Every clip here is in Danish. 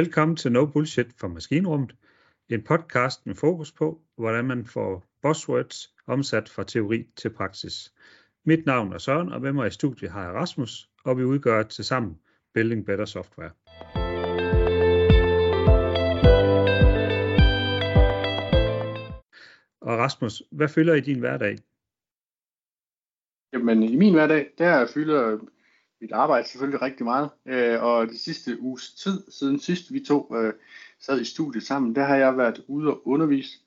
Velkommen til No Bullshit fra Maskinrummet, en podcast med fokus på, hvordan man får buzzwords omsat fra teori til praksis. Mit navn er Søren, og med mig i studiet har jeg Rasmus, og vi udgør til sammen Building Better Software. Og Rasmus, hvad fylder i din hverdag? Jamen i min hverdag, der fylder mit arbejde selvfølgelig rigtig meget. Øh, og de sidste uges tid, siden sidst vi to øh, sad i studiet sammen, der har jeg været ude og undervise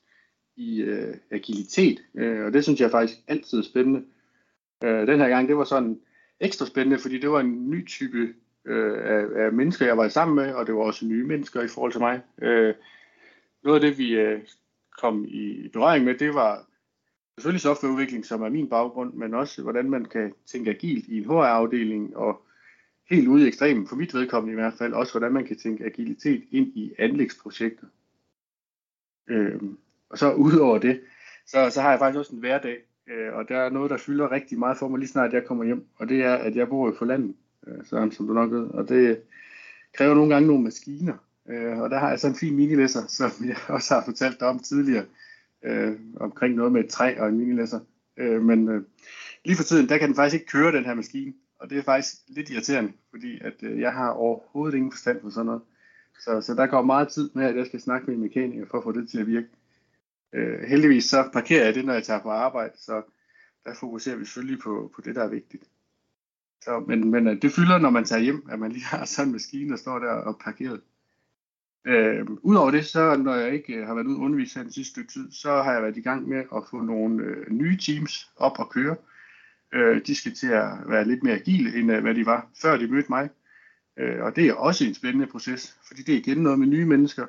i øh, agilitet. Øh, og det synes jeg faktisk altid er spændende. Øh, den her gang, det var sådan ekstra spændende, fordi det var en ny type øh, af, af mennesker, jeg var sammen med, og det var også nye mennesker i forhold til mig. Øh, noget af det, vi øh, kom i berøring med, det var selvfølgelig softwareudvikling, som er min baggrund, men også hvordan man kan tænke agilt i en HR-afdeling, og helt ude i ekstremen, for mit vedkommende i hvert fald, også hvordan man kan tænke agilitet ind i anlægsprojekter. Øhm, og så udover det, så, så har jeg faktisk også en hverdag, øh, og der er noget, der fylder rigtig meget for mig lige snart jeg kommer hjem, og det er, at jeg bor i for landet, øh, sådan som du nok ved, og det kræver nogle gange nogle maskiner, øh, og der har jeg så en fin minilæsser, som jeg også har fortalt dig om tidligere, øh, omkring noget med et træ og en minilæsser. Øh, men øh, lige for tiden, der kan den faktisk ikke køre den her maskine, og det er faktisk lidt irriterende, fordi at øh, jeg har overhovedet ingen forstand på sådan noget. Så, så der går meget tid med, at jeg skal snakke med en mekaniker for at få det til at virke. Øh, heldigvis så parkerer jeg det, når jeg tager på arbejde, så der fokuserer vi selvfølgelig på, på det, der er vigtigt. Så, men, men øh, det fylder, når man tager hjem, at man lige har sådan en maskine, der står der og parkeret. Øh, Udover det, så når jeg ikke øh, har været ude og undervise her den sidste stykke tid, så har jeg været i gang med at få nogle øh, nye teams op og køre. Øh, de skal til at være lidt mere agile, end øh, hvad de var, før de mødte mig. Øh, og det er også en spændende proces, fordi det er igen noget med nye mennesker,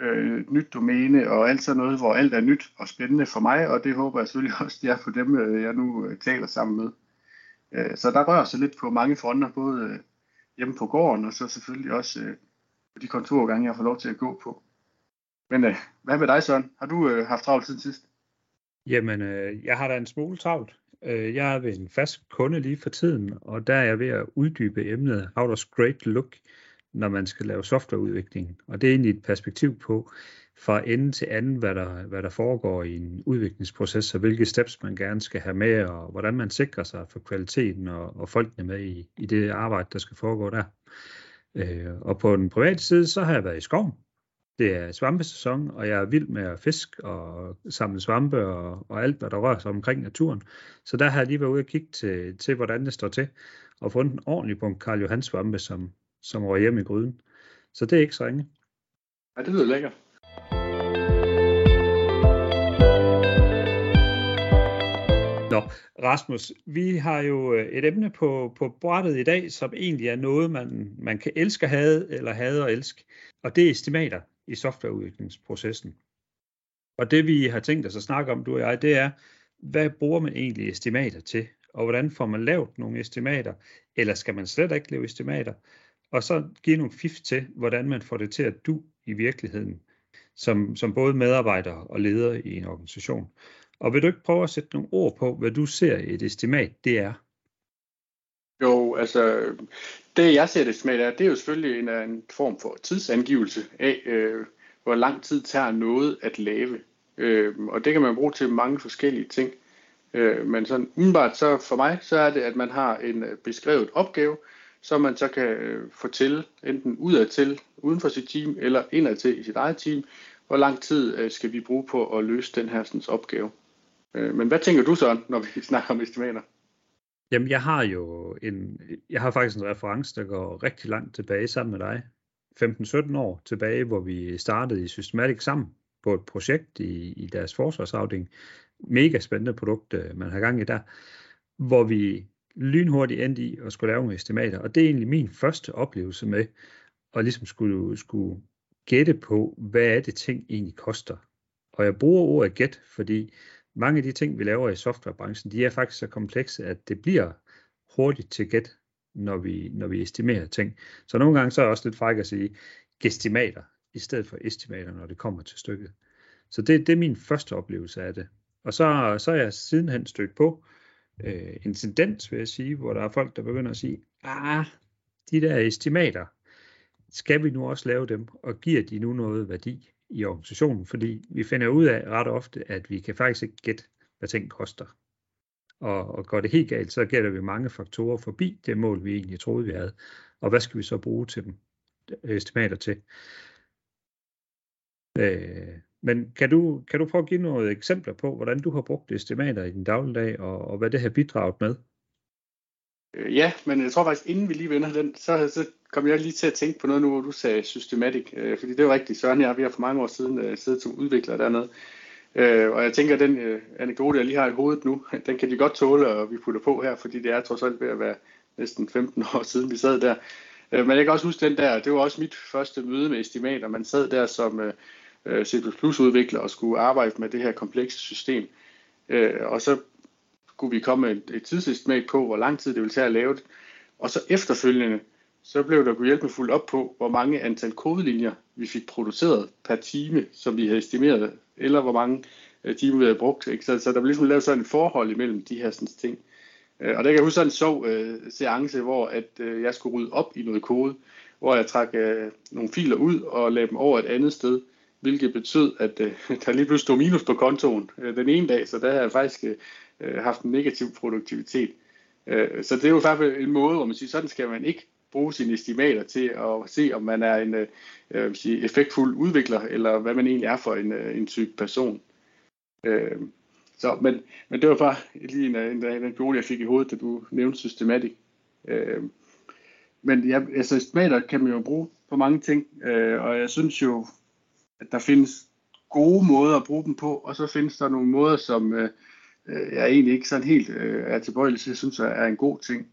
øh, nyt domæne og alt sådan noget, hvor alt er nyt og spændende for mig, og det håber jeg selvfølgelig også, det er for dem, øh, jeg nu øh, taler sammen med. Øh, så der rører sig lidt på mange fronter, både øh, hjemme på gården, og så selvfølgelig også øh, de kontorgange, jeg får lov til at gå på. Men øh, hvad med dig, Søren? Har du øh, haft travlt siden sidst? Jamen, øh, jeg har da en smule travlt. Øh, jeg er ved en fast kunde lige for tiden, og der er jeg ved at uddybe emnet How does great look, når man skal lave softwareudvikling. Og det er egentlig et perspektiv på, fra ende til anden, hvad der, hvad der foregår i en udviklingsproces, og hvilke steps man gerne skal have med, og hvordan man sikrer sig for kvaliteten og, og folkene med i, i det arbejde, der skal foregå der. Øh, og på den private side, så har jeg været i skoven. Det er svampesæson, og jeg er vild med at fiske og samle svampe og, og alt, hvad der rører sig omkring naturen. Så der har jeg lige været ude og kigge til, til hvordan det står til, og fundet en ordentlig bunke Karl Johans svampe, som, som røg hjem i gryden. Så det er ikke så ringe. Ja, det lyder lækkert. Nå, Rasmus, vi har jo øh, et emne på, på brættet i dag, som egentlig er noget, man, man kan elske at have, eller have og elske, og det er estimater i softwareudviklingsprocessen. Og det vi har tænkt os at snakke om, du og jeg, det er, hvad bruger man egentlig estimater til, og hvordan får man lavet nogle estimater, eller skal man slet ikke lave estimater, og så give nogle fif til, hvordan man får det til at du i virkeligheden, som, som både medarbejder og leder i en organisation. Og vil du ikke prøve at sætte nogle ord på, hvad du ser et estimat, det er? Jo, altså det jeg ser et estimat er, det er jo selvfølgelig en, en form for tidsangivelse af, øh, hvor lang tid tager noget at lave. Øh, og det kan man bruge til mange forskellige ting. Øh, men sådan umiddelbart så for mig, så er det, at man har en øh, beskrevet opgave, som man så kan øh, fortælle enten udadtil, uden for sit team, eller indadtil i sit eget team, hvor lang tid øh, skal vi bruge på at løse den her sådan, opgave. Øh, men hvad tænker du så, når vi snakker om estimater? Jamen, jeg har jo en, jeg har faktisk en reference, der går rigtig langt tilbage sammen med dig. 15-17 år tilbage, hvor vi startede i Systematic sammen på et projekt i, i deres forsvarsafdeling. Mega spændende produkt, øh, man har gang i der, hvor vi lynhurtigt endte i at skulle lave nogle estimater. Og det er egentlig min første oplevelse med at ligesom skulle, skulle gætte på, hvad er det ting egentlig koster. Og jeg bruger ordet gæt, fordi mange af de ting, vi laver i softwarebranchen, de er faktisk så komplekse, at det bliver hurtigt til gæt, når vi, når vi estimerer ting. Så nogle gange så er det også lidt fræk at sige gestimater, i stedet for estimater, når det kommer til stykket. Så det, det er min første oplevelse af det. Og så, så er jeg sidenhen stødt på øh, en tendens, vil jeg sige, hvor der er folk, der begynder at sige, ah, de der estimater, skal vi nu også lave dem, og giver de nu noget værdi i organisationen? Fordi vi finder ud af ret ofte, at vi kan faktisk ikke gætte, hvad ting koster. Og, og går det helt galt, så gælder vi mange faktorer forbi det mål, vi egentlig troede, vi havde. Og hvad skal vi så bruge til dem? Øh, estimater til. Øh, men kan du, kan du prøve at give nogle eksempler på, hvordan du har brugt estimater i din dagligdag, og, og hvad det har bidraget med? Øh, ja, men jeg tror faktisk, inden vi lige vender den, så, så kom jeg lige til at tænke på noget nu, hvor du sagde systematik. Øh, fordi det er jo rigtigt, Søren jeg, vi har for mange år siden øh, siddet som udvikler dernede. Øh, og jeg tænker, at den øh, anekdote, jeg lige har i hovedet nu, den kan de godt tåle, og vi putter på her, fordi det er trods alt ved at være næsten 15 år siden, vi sad der. Øh, men jeg kan også huske den der, det var også mit første møde med estimater. Man sad der som øh, øh C++ udvikler og skulle arbejde med det her komplekse system. Øh, og så kunne vi komme med et, et tidsestimat på, hvor lang tid det ville tage at lave det. Og så efterfølgende, så blev der kunne hjælpe med fuldt op på, hvor mange antal kodelinjer vi fik produceret per time, som vi havde estimeret, eller hvor mange øh, timer vi havde brugt. Ikke? Så, så der blev ligesom lavet sådan et forhold imellem de her sådan, ting. Øh, og der kan jeg huske sådan en sjov øh, seance, hvor at, øh, jeg skulle rydde op i noget kode, hvor jeg trak øh, nogle filer ud og lagde dem over et andet sted, hvilket betød, at øh, der lige pludselig stod minus på kontoen øh, den ene dag, så der havde jeg faktisk øh, Øh, haft en negativ produktivitet. Øh, så det er jo faktisk en måde, hvor man siger, sådan skal man ikke bruge sine estimater til at se, om man er en øh, vil sige, effektfuld udvikler, eller hvad man egentlig er for en, øh, en type person. Øh, så, men, men det var bare lige en, øh, en, en, en jeg fik i hovedet, da du nævnte systematik. Øh, men ja, altså estimater kan man jo bruge på mange ting, øh, og jeg synes jo, at der findes gode måder at bruge dem på, og så findes der nogle måder, som øh, øh jeg egentlig ikke sådan helt øh, er tilbøjelig til, jeg synes er en god ting.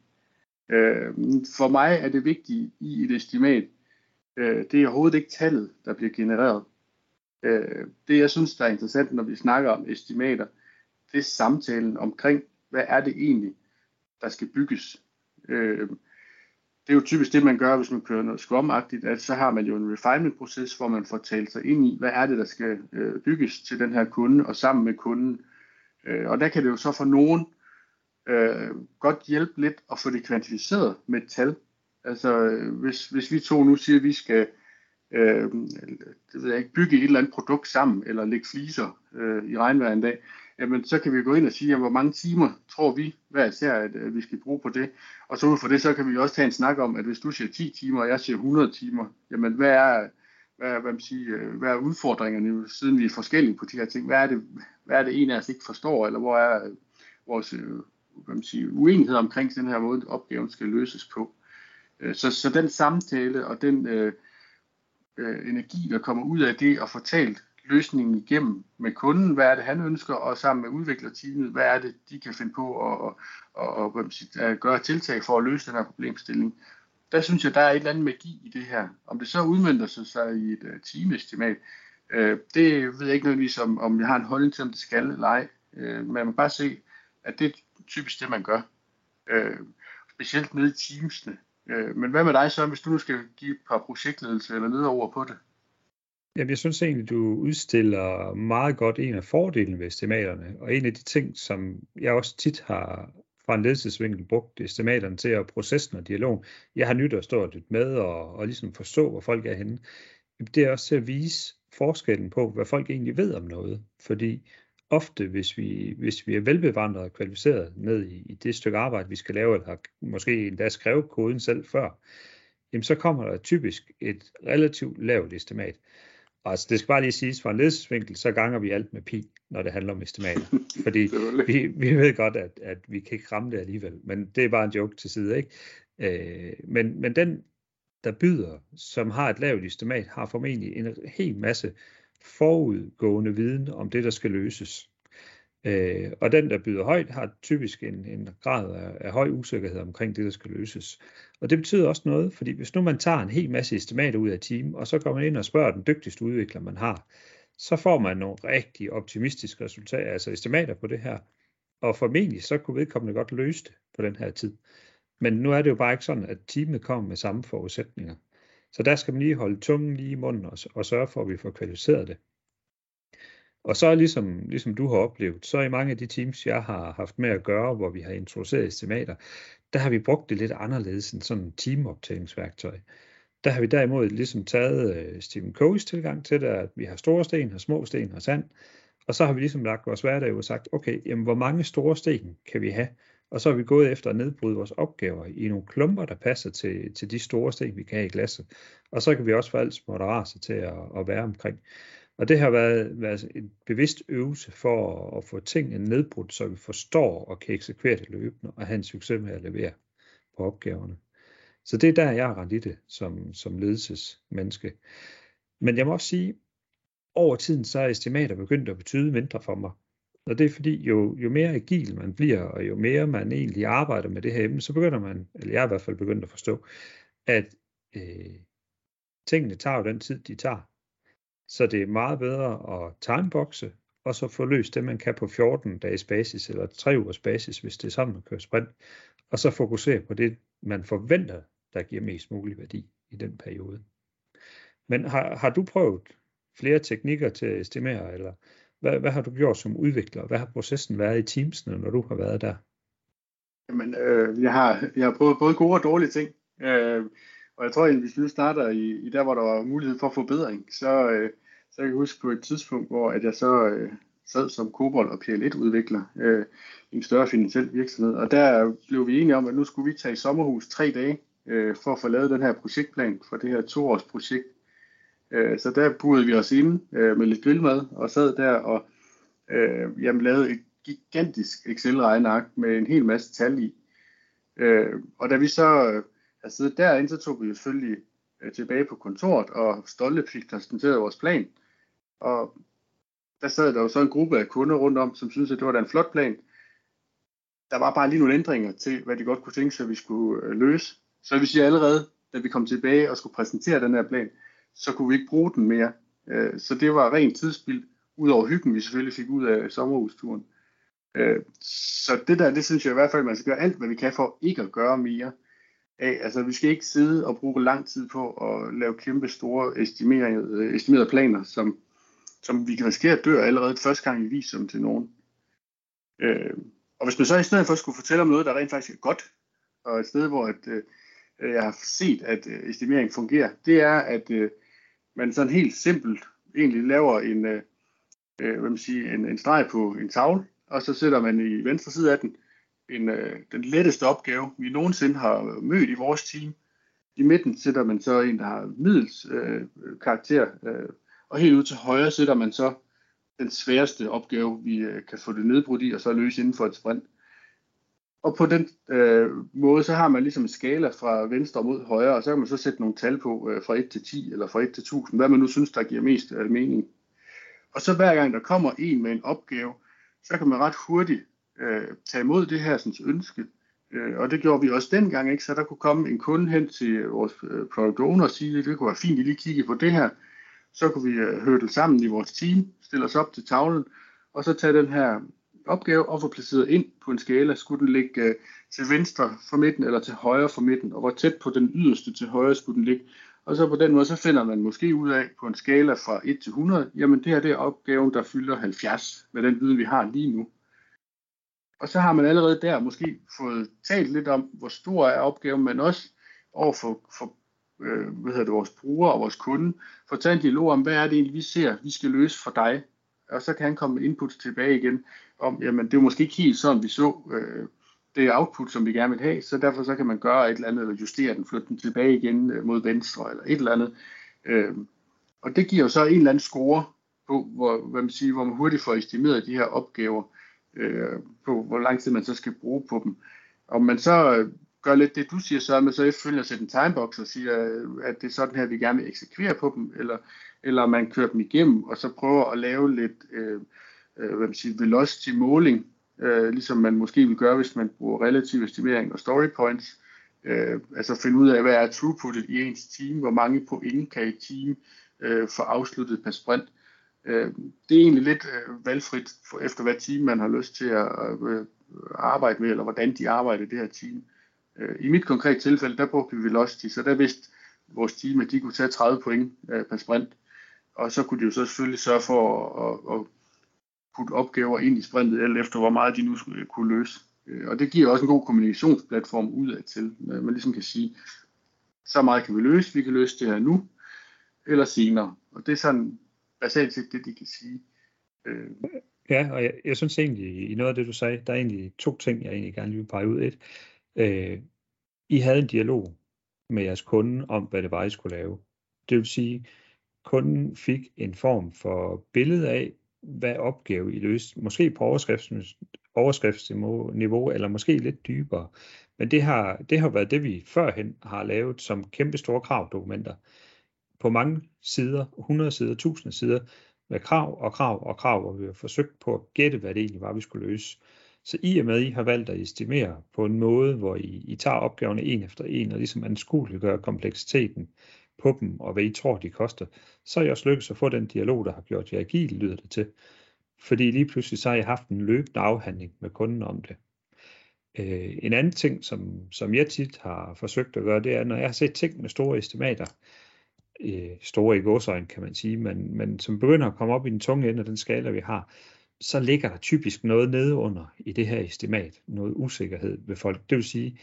Øh, for mig er det vigtige i et estimat, øh, det er overhovedet ikke tallet, der bliver genereret. Øh, det jeg synes, der er interessant, når vi snakker om estimater, det er samtalen omkring, hvad er det egentlig, der skal bygges. Øh, det er jo typisk det, man gør, hvis man kører noget scrum at så har man jo en refinement-proces, hvor man får talt sig ind i, hvad er det, der skal øh, bygges til den her kunde, og sammen med kunden. Øh, og der kan det jo så for nogen øh, godt hjælpe lidt at få det kvantificeret med et tal. Altså, øh, hvis, hvis vi to nu siger, at vi skal øh, det ved jeg ikke, bygge et eller andet produkt sammen, eller lægge fliser øh, i regnvejr en dag, jamen så kan vi gå ind og sige, jamen, hvor mange timer tror vi hver især, at, at vi skal bruge på det. Og så ud fra det, så kan vi også tage en snak om, at hvis du siger 10 timer, og jeg siger 100 timer, jamen hvad er, hvad, hvad, man siger, øh, hvad er udfordringerne, siden vi er forskellige på de her ting? Hvad er det, hvad er det en af os ikke forstår, eller hvor er øh, vores øh, hvad man siger, uenighed omkring den her måde, opgaven skal løses på? Så, så den samtale og den øh, øh, energi, der kommer ud af det at fortælle løsningen igennem med kunden, hvad er det, han ønsker, og sammen med udviklerteamet, hvad er det, de kan finde på at, at, at, at, at gøre tiltag for at løse den her problemstilling. Der synes jeg, der er et eller andet magi i det her. Om det så udmyndter sig i et uh, timeestimat, øh, det ved jeg ikke nødvendigvis, om, om jeg har en holdning til, om det skal eller ej. Øh, men man kan bare se, at det er typisk det, man gør. Øh, specielt nede i teamsene. Øh, men hvad med dig så, hvis du nu skal give et par projektledelse eller nedover på det? Jamen, jeg synes egentlig, du udstiller meget godt en af fordelene ved estimaterne, og en af de ting, som jeg også tit har fra en ledelsesvinkel brugt estimaterne til at processen og dialogen. Jeg har nyt at stå og lytte med og, og ligesom forstå, hvor folk er henne. Det er også til at vise forskellen på, hvad folk egentlig ved om noget. Fordi ofte, hvis vi, hvis vi er velbevandret og kvalificeret ned i, i det stykke arbejde, vi skal lave, eller har måske endda skrevet koden selv før, jamen så kommer der typisk et relativt lavt estimat. Altså, det skal bare lige siges, fra en ledelsesvinkel, så ganger vi alt med pi, når det handler om estimater. Fordi vi, vi ved godt, at, at vi kan ikke ramme det alligevel, men det er bare en joke til side, ikke? Øh, men, men den, der byder, som har et lavt estimat, har formentlig en hel masse forudgående viden om det, der skal løses. Øh, og den, der byder højt, har typisk en, en grad af, af høj usikkerhed omkring det, der skal løses. Og det betyder også noget, fordi hvis nu man tager en hel masse estimater ud af team, og så går man ind og spørger den dygtigste udvikler, man har, så får man nogle rigtig optimistiske resultater, altså estimater på det her. Og formentlig så kunne vedkommende godt løse det på den her tid. Men nu er det jo bare ikke sådan, at teamet kommer med samme forudsætninger. Så der skal man lige holde tungen lige i munden og, og sørge for, at vi får kvalificeret det. Og så ligesom, ligesom du har oplevet, så i mange af de teams, jeg har haft med at gøre, hvor vi har introduceret estimater, der har vi brugt det lidt anderledes end sådan et teamoptællingsværktøj. Der har vi derimod ligesom taget øh, Stephen Coe's tilgang til det, at vi har store sten, har små sten og sand, og så har vi ligesom lagt vores hverdag og sagt, okay, jamen, hvor mange store sten kan vi have? Og så har vi gået efter at nedbryde vores opgaver i nogle klumper, der passer til, til de store sten, vi kan have i glasset. Og så kan vi også få alt småt til at, at være omkring. Og det har været, været en bevidst øvelse for at, at få tingene nedbrudt, så vi forstår og kan eksekvere det løbende og have en succes med at levere på opgaverne. Så det er der, jeg har rent i det som, som ledelsesmenneske. Men jeg må også sige, over tiden så er estimater begyndt at betyde mindre for mig. Og det er fordi, jo, jo mere agil man bliver, og jo mere man egentlig arbejder med det her emne, så begynder man, eller jeg er i hvert fald begyndt at forstå, at øh, tingene tager jo den tid, de tager. Så det er meget bedre at timeboxe, og så få løst det, man kan på 14 dages basis, eller 3 ugers basis, hvis det er sammen man kører sprint, og så fokusere på det, man forventer, der giver mest mulig værdi i den periode. Men har, har du prøvet flere teknikker til at estimere, eller hvad, hvad har du gjort som udvikler? Hvad har processen været i Teamsene, når du har været der? Jamen, øh, jeg, har, jeg har prøvet både gode og dårlige ting. Øh, og jeg tror egentlig, hvis vi nu starter i, i der, hvor der var mulighed for forbedring, så, øh, så jeg kan huske på et tidspunkt, hvor at jeg så øh, sad som Cobol og PL1-udvikler øh, i en større finansiel virksomhed. Og der blev vi enige om, at nu skulle vi tage i sommerhus tre dage øh, for at få lavet den her projektplan for det her toårsprojekt. Øh, så der burede vi os inde øh, med lidt grillmad og sad der og øh, jamen, lavede et gigantisk Excel-regneark med en hel masse tal i. Øh, og da vi så øh, Altså, havde siddet derinde, så tog vi jo selvfølgelig øh, tilbage på kontoret og stolte fik præsenteret vores plan. Og der sad der jo så en gruppe af kunder rundt om, som syntes, at det var da en flot plan. Der var bare lige nogle ændringer til, hvad de godt kunne tænke sig, at vi skulle øh, løse. Så vi siger allerede, da vi kom tilbage og skulle præsentere den her plan, så kunne vi ikke bruge den mere. Øh, så det var rent tidsspil, udover hyggen, vi selvfølgelig fik ud af sommerhusturen. Øh, så det der, det synes jeg i hvert fald, at man skal gøre alt, hvad vi kan for ikke at gøre mere af. Altså, vi skal ikke sidde og bruge lang tid på at lave kæmpe store estimerede, estimerede planer, som, som vi kan risikere at dø allerede første gang vi viser dem til nogen. Øh, og hvis man så i stedet for skulle fortælle om noget, der rent faktisk er godt, og et sted, hvor at, øh, jeg har set, at øh, estimering fungerer, det er, at øh, man sådan helt simpelt egentlig laver en, øh, øh, hvad man siger, en, en streg på en tavle, og så sætter man i venstre side af den en, øh, den letteste opgave, vi nogensinde har mødt i vores team. I midten sætter man så en, der har middels øh, karakter, øh, og helt ud til højre sætter man så den sværeste opgave, vi øh, kan få det nedbrudt i, og så løse inden for et sprint. Og på den øh, måde, så har man ligesom en skala fra venstre mod højre, og så kan man så sætte nogle tal på øh, fra 1 til 10 eller fra 1 til 1000, hvad man nu synes, der giver mest øh, mening. Og så hver gang der kommer en med en opgave, så kan man ret hurtigt øh, tage imod det her sådan, ønske. Øh, og det gjorde vi også dengang, ikke? så der kunne komme en kunde hen til vores øh, product owner og sige, det kunne være fint, at lige kigge på det her. Så kunne vi øh, høre det sammen i vores team, stille os op til tavlen, og så tage den her opgave og få placeret ind på en skala. Skulle den ligge øh, til venstre for midten eller til højre for midten, og hvor tæt på den yderste til højre skulle den ligge. Og så på den måde, så finder man måske ud af på en skala fra 1 til 100, jamen det her det er opgaven, der fylder 70 med den viden, vi har lige nu. Og så har man allerede der måske fået talt lidt om, hvor stor er opgaven, men også over for, for øh, hvad hedder det, vores brugere og vores kunde, få taget en dialog om, hvad er det egentlig, vi ser, vi skal løse for dig. Og så kan han komme med input tilbage igen, om, jamen det er måske ikke helt sådan, vi så øh, det output, som vi gerne vil have, så derfor så kan man gøre et eller andet, eller justere den, flytte den tilbage igen øh, mod venstre, eller et eller andet. Øh, og det giver jo så en eller anden score på, hvor, hvad man siger, hvor man hurtigt får estimeret de her opgaver, øh, på hvor lang tid man så skal bruge på dem. Om man så øh, gør lidt det, du siger, så man så efterfølgende sætte en timebox og siger, øh, at det er sådan her, vi gerne vil eksekvere på dem, eller, eller man kører dem igennem, og så prøver at lave lidt øh, øh, hvad man siger, velocity måling, øh, ligesom man måske vil gøre, hvis man bruger relativ estimering og story points, øh, altså finde ud af, hvad er throughputet i ens team, hvor mange point kan et team øh, få afsluttet per sprint. Øh, Øh, det er egentlig lidt øh, valgfrit for, efter hvad team man har lyst til at øh, øh arbejde med, eller hvordan de arbejder i det her team. Øh, I mit konkrete tilfælde, der brugte vi Velocity, så der vidste vores team, at de kunne tage 30 point øh, per sprint, og så kunne de jo så selvfølgelig sørge for at, at, at putte opgaver ind i sprintet, alt efter hvor meget de nu skulle øh, kunne løse. Og det giver også en god kommunikationsplatform udad til, man ligesom kan sige, så meget kan vi løse, vi kan løse det her nu, eller senere. Og det er sådan basalt set det, de kan sige. Øh. Ja, og jeg, jeg synes egentlig, i noget af det, du sagde, der er egentlig to ting, jeg egentlig gerne vil pege ud. Et, øh, I havde en dialog med jeres kunde om, hvad det var, I skulle lave. Det vil sige, kunden fik en form for billede af, hvad opgave I løste. Måske på overskriftsniveau, eller måske lidt dybere. Men det har, det har været det, vi førhen har lavet som kæmpe store kravdokumenter. På mange sider, 100 sider, 1000 sider, med krav og krav og krav, hvor vi har forsøgt på at gætte, hvad det egentlig var, vi skulle løse. Så i og med, at I har valgt at estimere på en måde, hvor I, I tager opgaverne en efter en, og ligesom anskueliggør kompleksiteten på dem, og hvad I tror, de koster, så er I også lykkedes at få den dialog, der har gjort jer agil, lyder det til. Fordi lige pludselig så har I haft en løbende afhandling med kunden om det. Øh, en anden ting, som, som jeg tit har forsøgt at gøre, det er, når jeg har set ting med store estimater, øh, store i godsøjne kan man sige, men, men som begynder at komme op i den tunge ende af den skala, vi har, så ligger der typisk noget nede under i det her estimat, noget usikkerhed ved folk. Det vil sige,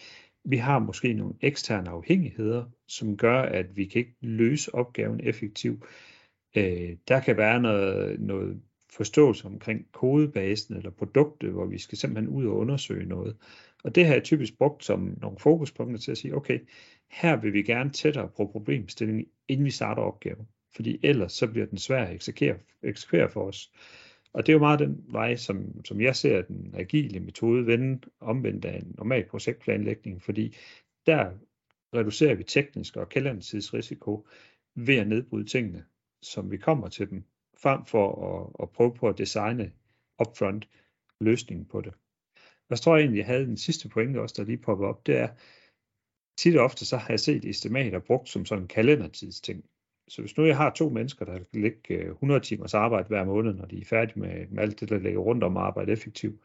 vi har måske nogle eksterne afhængigheder, som gør, at vi kan ikke løse opgaven effektivt. Øh, der kan være noget, noget forståelse omkring kodebasen eller produktet, hvor vi skal simpelthen ud og undersøge noget. Og det har jeg typisk brugt som nogle fokuspunkter til at sige, okay, her vil vi gerne tættere på problemstillingen, inden vi starter opgaven. Fordi ellers så bliver den svær at eksekvere, eksekvere for os. Og det er jo meget den vej, som, som jeg ser den agile metode vende omvendt af en normal projektplanlægning, fordi der reducerer vi teknisk og risiko ved at nedbryde tingene, som vi kommer til dem, frem for at, at prøve på at designe upfront løsningen på det. Jeg tror egentlig, jeg havde den sidste pointe også, der lige popper op, det er, tit og ofte så har jeg set estimater brugt som sådan en kalendertidsting. Så hvis nu jeg har to mennesker, der kan lægge øh, 100 timers arbejde hver måned, når de er færdige med, med alt det, der ligger rundt om arbejde effektivt,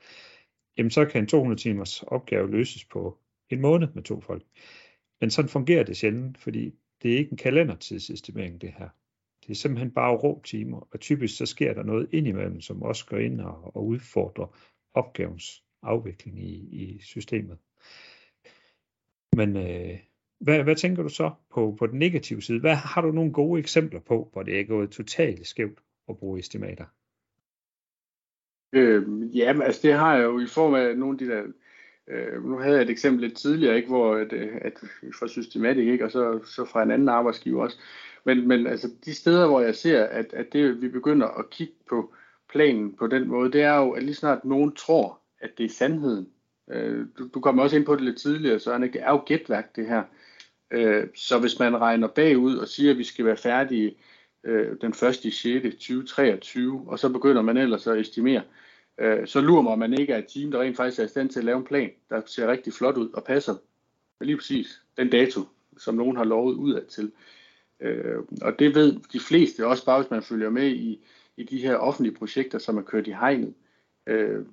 jamen så kan en 200 timers opgave løses på en måned med to folk. Men sådan fungerer det sjældent, fordi det er ikke en kalendertidsestimering, det her. Det er simpelthen bare rå timer, og typisk så sker der noget indimellem, som også går ind og, og udfordrer opgavens afvikling i, i systemet. Men øh, hvad, hvad tænker du så på, på den negative side? Hvad har du nogle gode eksempler på, hvor det er gået totalt skævt at bruge estimater? Øh, ja, altså det har jeg jo i form af nogle af de der Øh, nu havde jeg et eksempel lidt tidligere, ikke, hvor at, øh, at fra systematik, ikke, og så, så fra en anden arbejdsgiver også. Men, men altså, de steder, hvor jeg ser, at, at det, vi begynder at kigge på planen på den måde, det er jo, at lige snart nogen tror, at det er sandheden. Øh, du, du kommer også ind på det lidt tidligere, så det er jo gætværk det her. Øh, så hvis man regner bagud og siger, at vi skal være færdige øh, den 1. 6. 2023, og så begynder man ellers at estimere, øh, så lurer man ikke at et team, der rent faktisk er i stand til at lave en plan, der ser rigtig flot ud og passer lige præcis den dato, som nogen har lovet ud til. Øh, og det ved de fleste, også bare hvis man følger med i, i de her offentlige projekter, som er kørt i hegnet. Øh,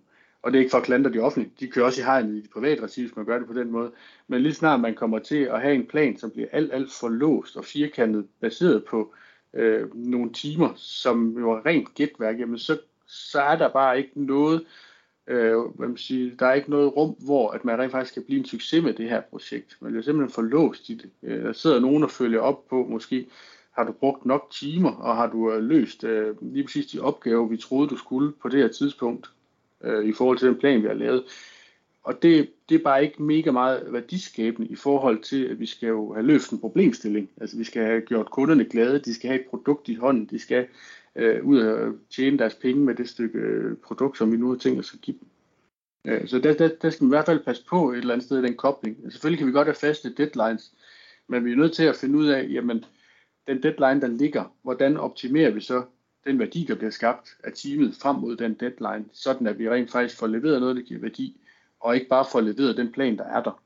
og det er ikke for at klandre de offentlige, de kører også i hegnet i de private regi, hvis man gør det på den måde. Men lige snart man kommer til at have en plan, som bliver alt, alt for låst og firkantet, baseret på øh, nogle timer, som jo er rent gætværk, jamen så, så er der bare ikke noget, øh, hvad man siger, der er ikke noget rum, hvor at man rent faktisk kan blive en succes med det her projekt. Man bliver simpelthen for låst i det. Øh, der sidder nogen og følger op på, måske har du brugt nok timer, og har du øh, løst øh, lige præcis de opgaver, vi troede, du skulle på det her tidspunkt, øh, i forhold til den plan, vi har lavet. Og det, det er bare ikke mega meget værdiskabende i forhold til, at vi skal jo have løst en problemstilling. Altså vi skal have gjort kunderne glade, de skal have et produkt i hånden, de skal øh, ud og tjene deres penge med det stykke øh, produkt, som vi nu har tænkt os at give dem. Øh, så der, der, der skal man i hvert fald passe på et eller andet sted i den kobling. Altså, selvfølgelig kan vi godt have faste deadlines, men vi er nødt til at finde ud af, jamen, den deadline, der ligger, hvordan optimerer vi så den værdi, der bliver skabt af teamet frem mod den deadline, sådan at vi rent faktisk får leveret noget, der giver værdi, og ikke bare får leveret den plan, der er der,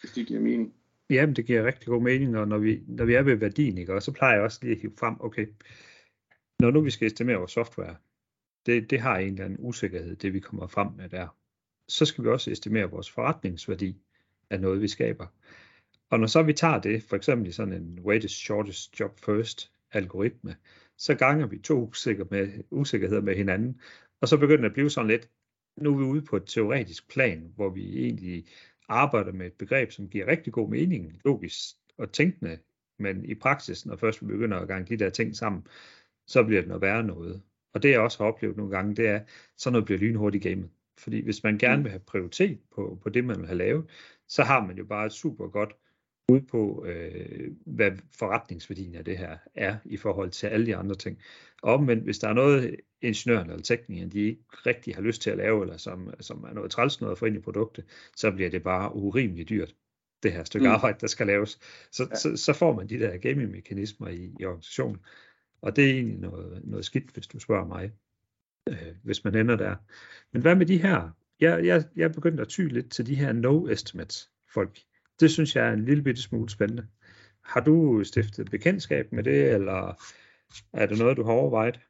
hvis det giver mening. Jamen, det giver rigtig god mening, og når vi, når vi er ved værdien, ikke, og så plejer jeg også lige at hive frem, okay, når nu vi skal estimere vores software, det, det har en eller anden usikkerhed, det vi kommer frem med der, så skal vi også estimere vores forretningsværdi af noget, vi skaber. Og når så vi tager det, for eksempel i sådan en weighted shortest job first algoritme, så ganger vi to usikker med, usikkerheder med hinanden, og så begynder det at blive sådan lidt, nu er vi ude på et teoretisk plan, hvor vi egentlig arbejder med et begreb, som giver rigtig god mening, logisk og tænkende, men i praksis, når først vi begynder at gange de der ting sammen, så bliver det noget værre noget. Og det jeg også har oplevet nogle gange, det er, så noget bliver lynhurtigt gamet. Fordi hvis man gerne mm. vil have prioritet på, på det, man vil have lavet, så har man jo bare et super godt bud på, øh, hvad forretningsværdien af det her er i forhold til alle de andre ting. Og omvendt, hvis der er noget, ingeniøren eller teknikeren, de ikke rigtig har lyst til at lave, eller som, som er noget træls noget at få ind i produktet, så bliver det bare urimeligt dyrt, det her stykke mm. arbejde, der skal laves. Så, ja. så, så får man de der gaming-mekanismer i, i organisationen. Og det er egentlig noget, noget skidt, hvis du spørger mig, øh, hvis man ender der. Men hvad med de her? Jeg, jeg, jeg er begyndt at ty lidt til de her no estimates folk. Det synes jeg er en lille bitte smule spændende. Har du stiftet bekendtskab med det, eller er det noget, du har overvejet?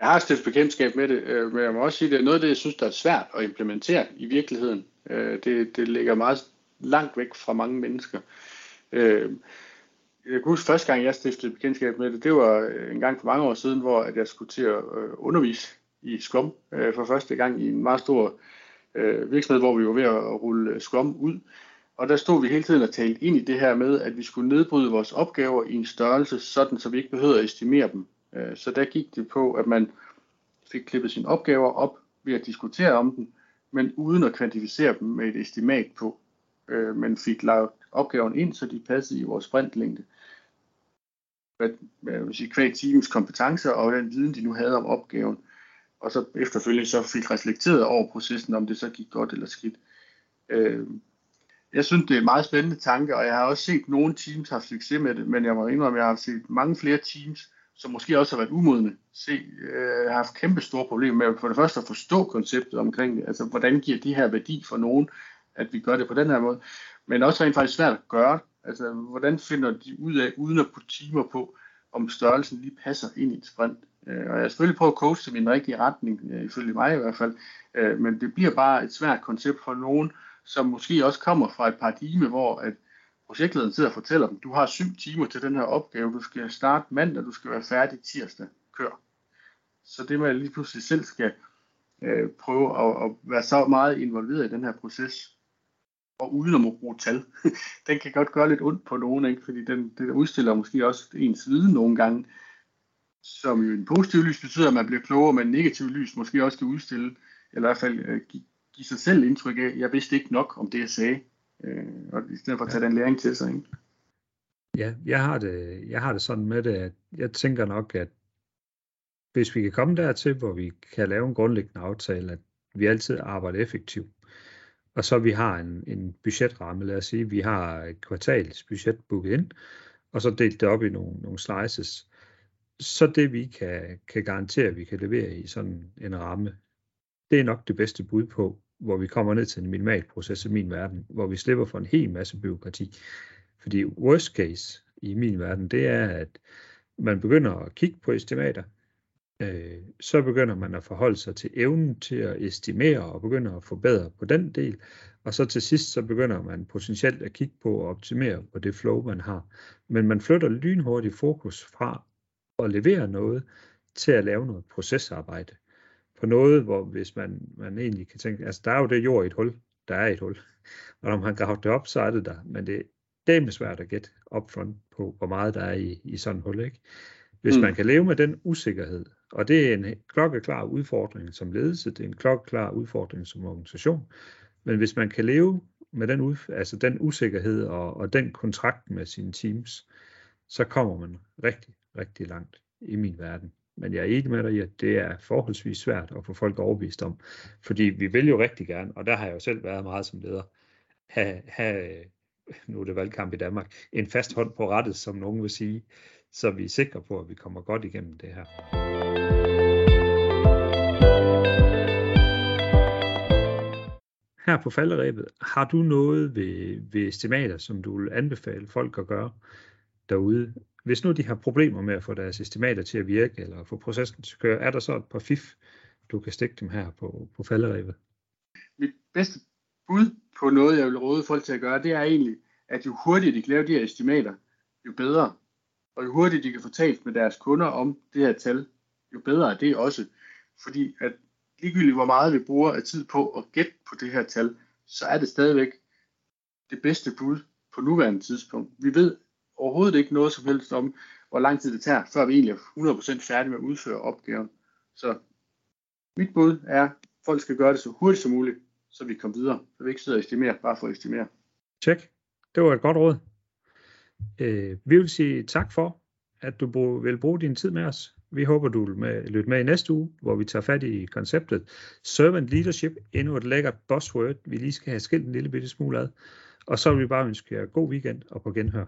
Jeg har stiftet bekendtskab med det, øh, men jeg må også sige, at det er noget af det, jeg synes, der er svært at implementere i virkeligheden. Øh, det, det ligger meget langt væk fra mange mennesker. Øh, jeg kan huske første gang, jeg stiftede bekendtskab med det, det var øh, en gang for mange år siden, hvor jeg skulle til at undervise i Scrum for første gang i en meget stor virksomhed, hvor vi var ved at rulle Scrum ud. Og der stod vi hele tiden og talte ind i det her med, at vi skulle nedbryde vores opgaver i en størrelse, sådan så vi ikke behøvede at estimere dem. Øh, så der gik det på, at man fik klippet sine opgaver op ved at diskutere om dem, men uden at kvantificere dem med et estimat på. Øh, men fik lagt opgaven ind, så de passede i vores sprintlængde. Hvad, vil sige, kvæg teams kompetencer og den viden, de nu havde om opgaven. Og så efterfølgende så fik reflekteret over processen, om det så gik godt eller skidt. Øh, jeg synes, det er en meget spændende tanke, og jeg har også set nogle teams have succes med det, men jeg må indrømme, at jeg har set mange flere teams, som måske også har været umodne, se, øh, har haft kæmpe store problemer med for det første at forstå konceptet omkring det, altså hvordan giver det her værdi for nogen, at vi gør det på den her måde, men også rent faktisk svært at gøre, altså hvordan finder de ud af, uden at putte timer på, om størrelsen lige passer ind i et sprint. Øh, og jeg har selvfølgelig prøvet at coache dem i den rigtige retning, øh, ifølge mig i hvert fald, øh, men det bliver bare et svært koncept for nogen, som måske også kommer fra et paradigme, hvor at projektlederen sidder og fortæller dem, du har syv timer til den her opgave, du skal starte mandag, du skal være færdig tirsdag, kør. Så det med at lige pludselig selv skal øh, prøve at, at være så meget involveret i den her proces, og uden at bruge tal, den kan godt gøre lidt ondt på nogen, ikke? fordi den, den udstiller måske også ens viden nogle gange, som jo en positiv lys betyder, at man bliver klogere, men negativ lys måske også kan udstille, eller i hvert fald øh, give, give sig selv indtryk af, at jeg vidste ikke nok om det, jeg sagde, øh, og i stedet for at tage ja. den læring til sig. Ikke? Ja, jeg har, det, jeg har det sådan med det, at jeg tænker nok, at hvis vi kan komme dertil, hvor vi kan lave en grundlæggende aftale, at vi altid arbejder effektivt, og så vi har en, en budgetramme, lad os sige, vi har et kvartals budget booket ind, og så delt det op i nogle, nogle slices, så det vi kan, kan garantere, at vi kan levere i sådan en ramme, det er nok det bedste bud på, hvor vi kommer ned til en minimal proces i min verden, hvor vi slipper for en hel masse byråkrati. Fordi worst case i min verden, det er, at man begynder at kigge på estimater, øh, så begynder man at forholde sig til evnen til at estimere og begynder at forbedre på den del, og så til sidst så begynder man potentielt at kigge på at optimere på det flow, man har. Men man flytter lynhurtigt fokus fra at levere noget til at lave noget procesarbejde på noget, hvor hvis man, man egentlig kan tænke, altså der er jo det jord i et hul, der er et hul, og når man graver det op, så er det der, men det, det er svært at gætte upfront på, hvor meget der er i, i sådan et hul, ikke? Hvis mm. man kan leve med den usikkerhed, og det er en klokkeklar udfordring som ledelse, det er en klokkeklar udfordring som organisation, men hvis man kan leve med den, ud, altså den usikkerhed og, og den kontrakt med sine teams, så kommer man rigtig, rigtig langt i min verden. Men jeg er enig med dig i, at det er forholdsvis svært at få folk overbevist om. Fordi vi vil jo rigtig gerne, og der har jeg jo selv været meget som leder, have, have nu er det valgkamp i Danmark, en fast hånd på rettet, som nogen vil sige, så vi er sikre på, at vi kommer godt igennem det her. Her på falderæbet, har du noget ved, ved estimater, som du vil anbefale folk at gøre derude? Hvis nu de har problemer med at få deres estimater til at virke, eller få processen til at køre, er der så et par fif, du kan stikke dem her på, på falderevet? Mit bedste bud på noget, jeg vil råde folk til at gøre, det er egentlig, at jo hurtigere de kan lave de her estimater, jo bedre. Og jo hurtigere de kan få talt med deres kunder om det her tal, jo bedre er det også. Fordi at ligegyldigt hvor meget vi bruger af tid på at gætte på det her tal, så er det stadigvæk det bedste bud på nuværende tidspunkt. Vi ved overhovedet ikke noget som helst om, hvor lang tid det tager, før vi egentlig er 100% færdige med at udføre opgaven. Så mit bud er, at folk skal gøre det så hurtigt som muligt, så vi kommer videre. Så vi ikke sidder og estimerer, bare for at estimere. Tjek. Det var et godt råd. Øh, vi vil sige tak for, at du vil bruge din tid med os. Vi håber, du vil med, lytte med i næste uge, hvor vi tager fat i konceptet Servant Leadership, endnu et lækkert buzzword, vi lige skal have skilt en lille bitte smule ad. Og så vil vi bare ønske jer god weekend og på genhør.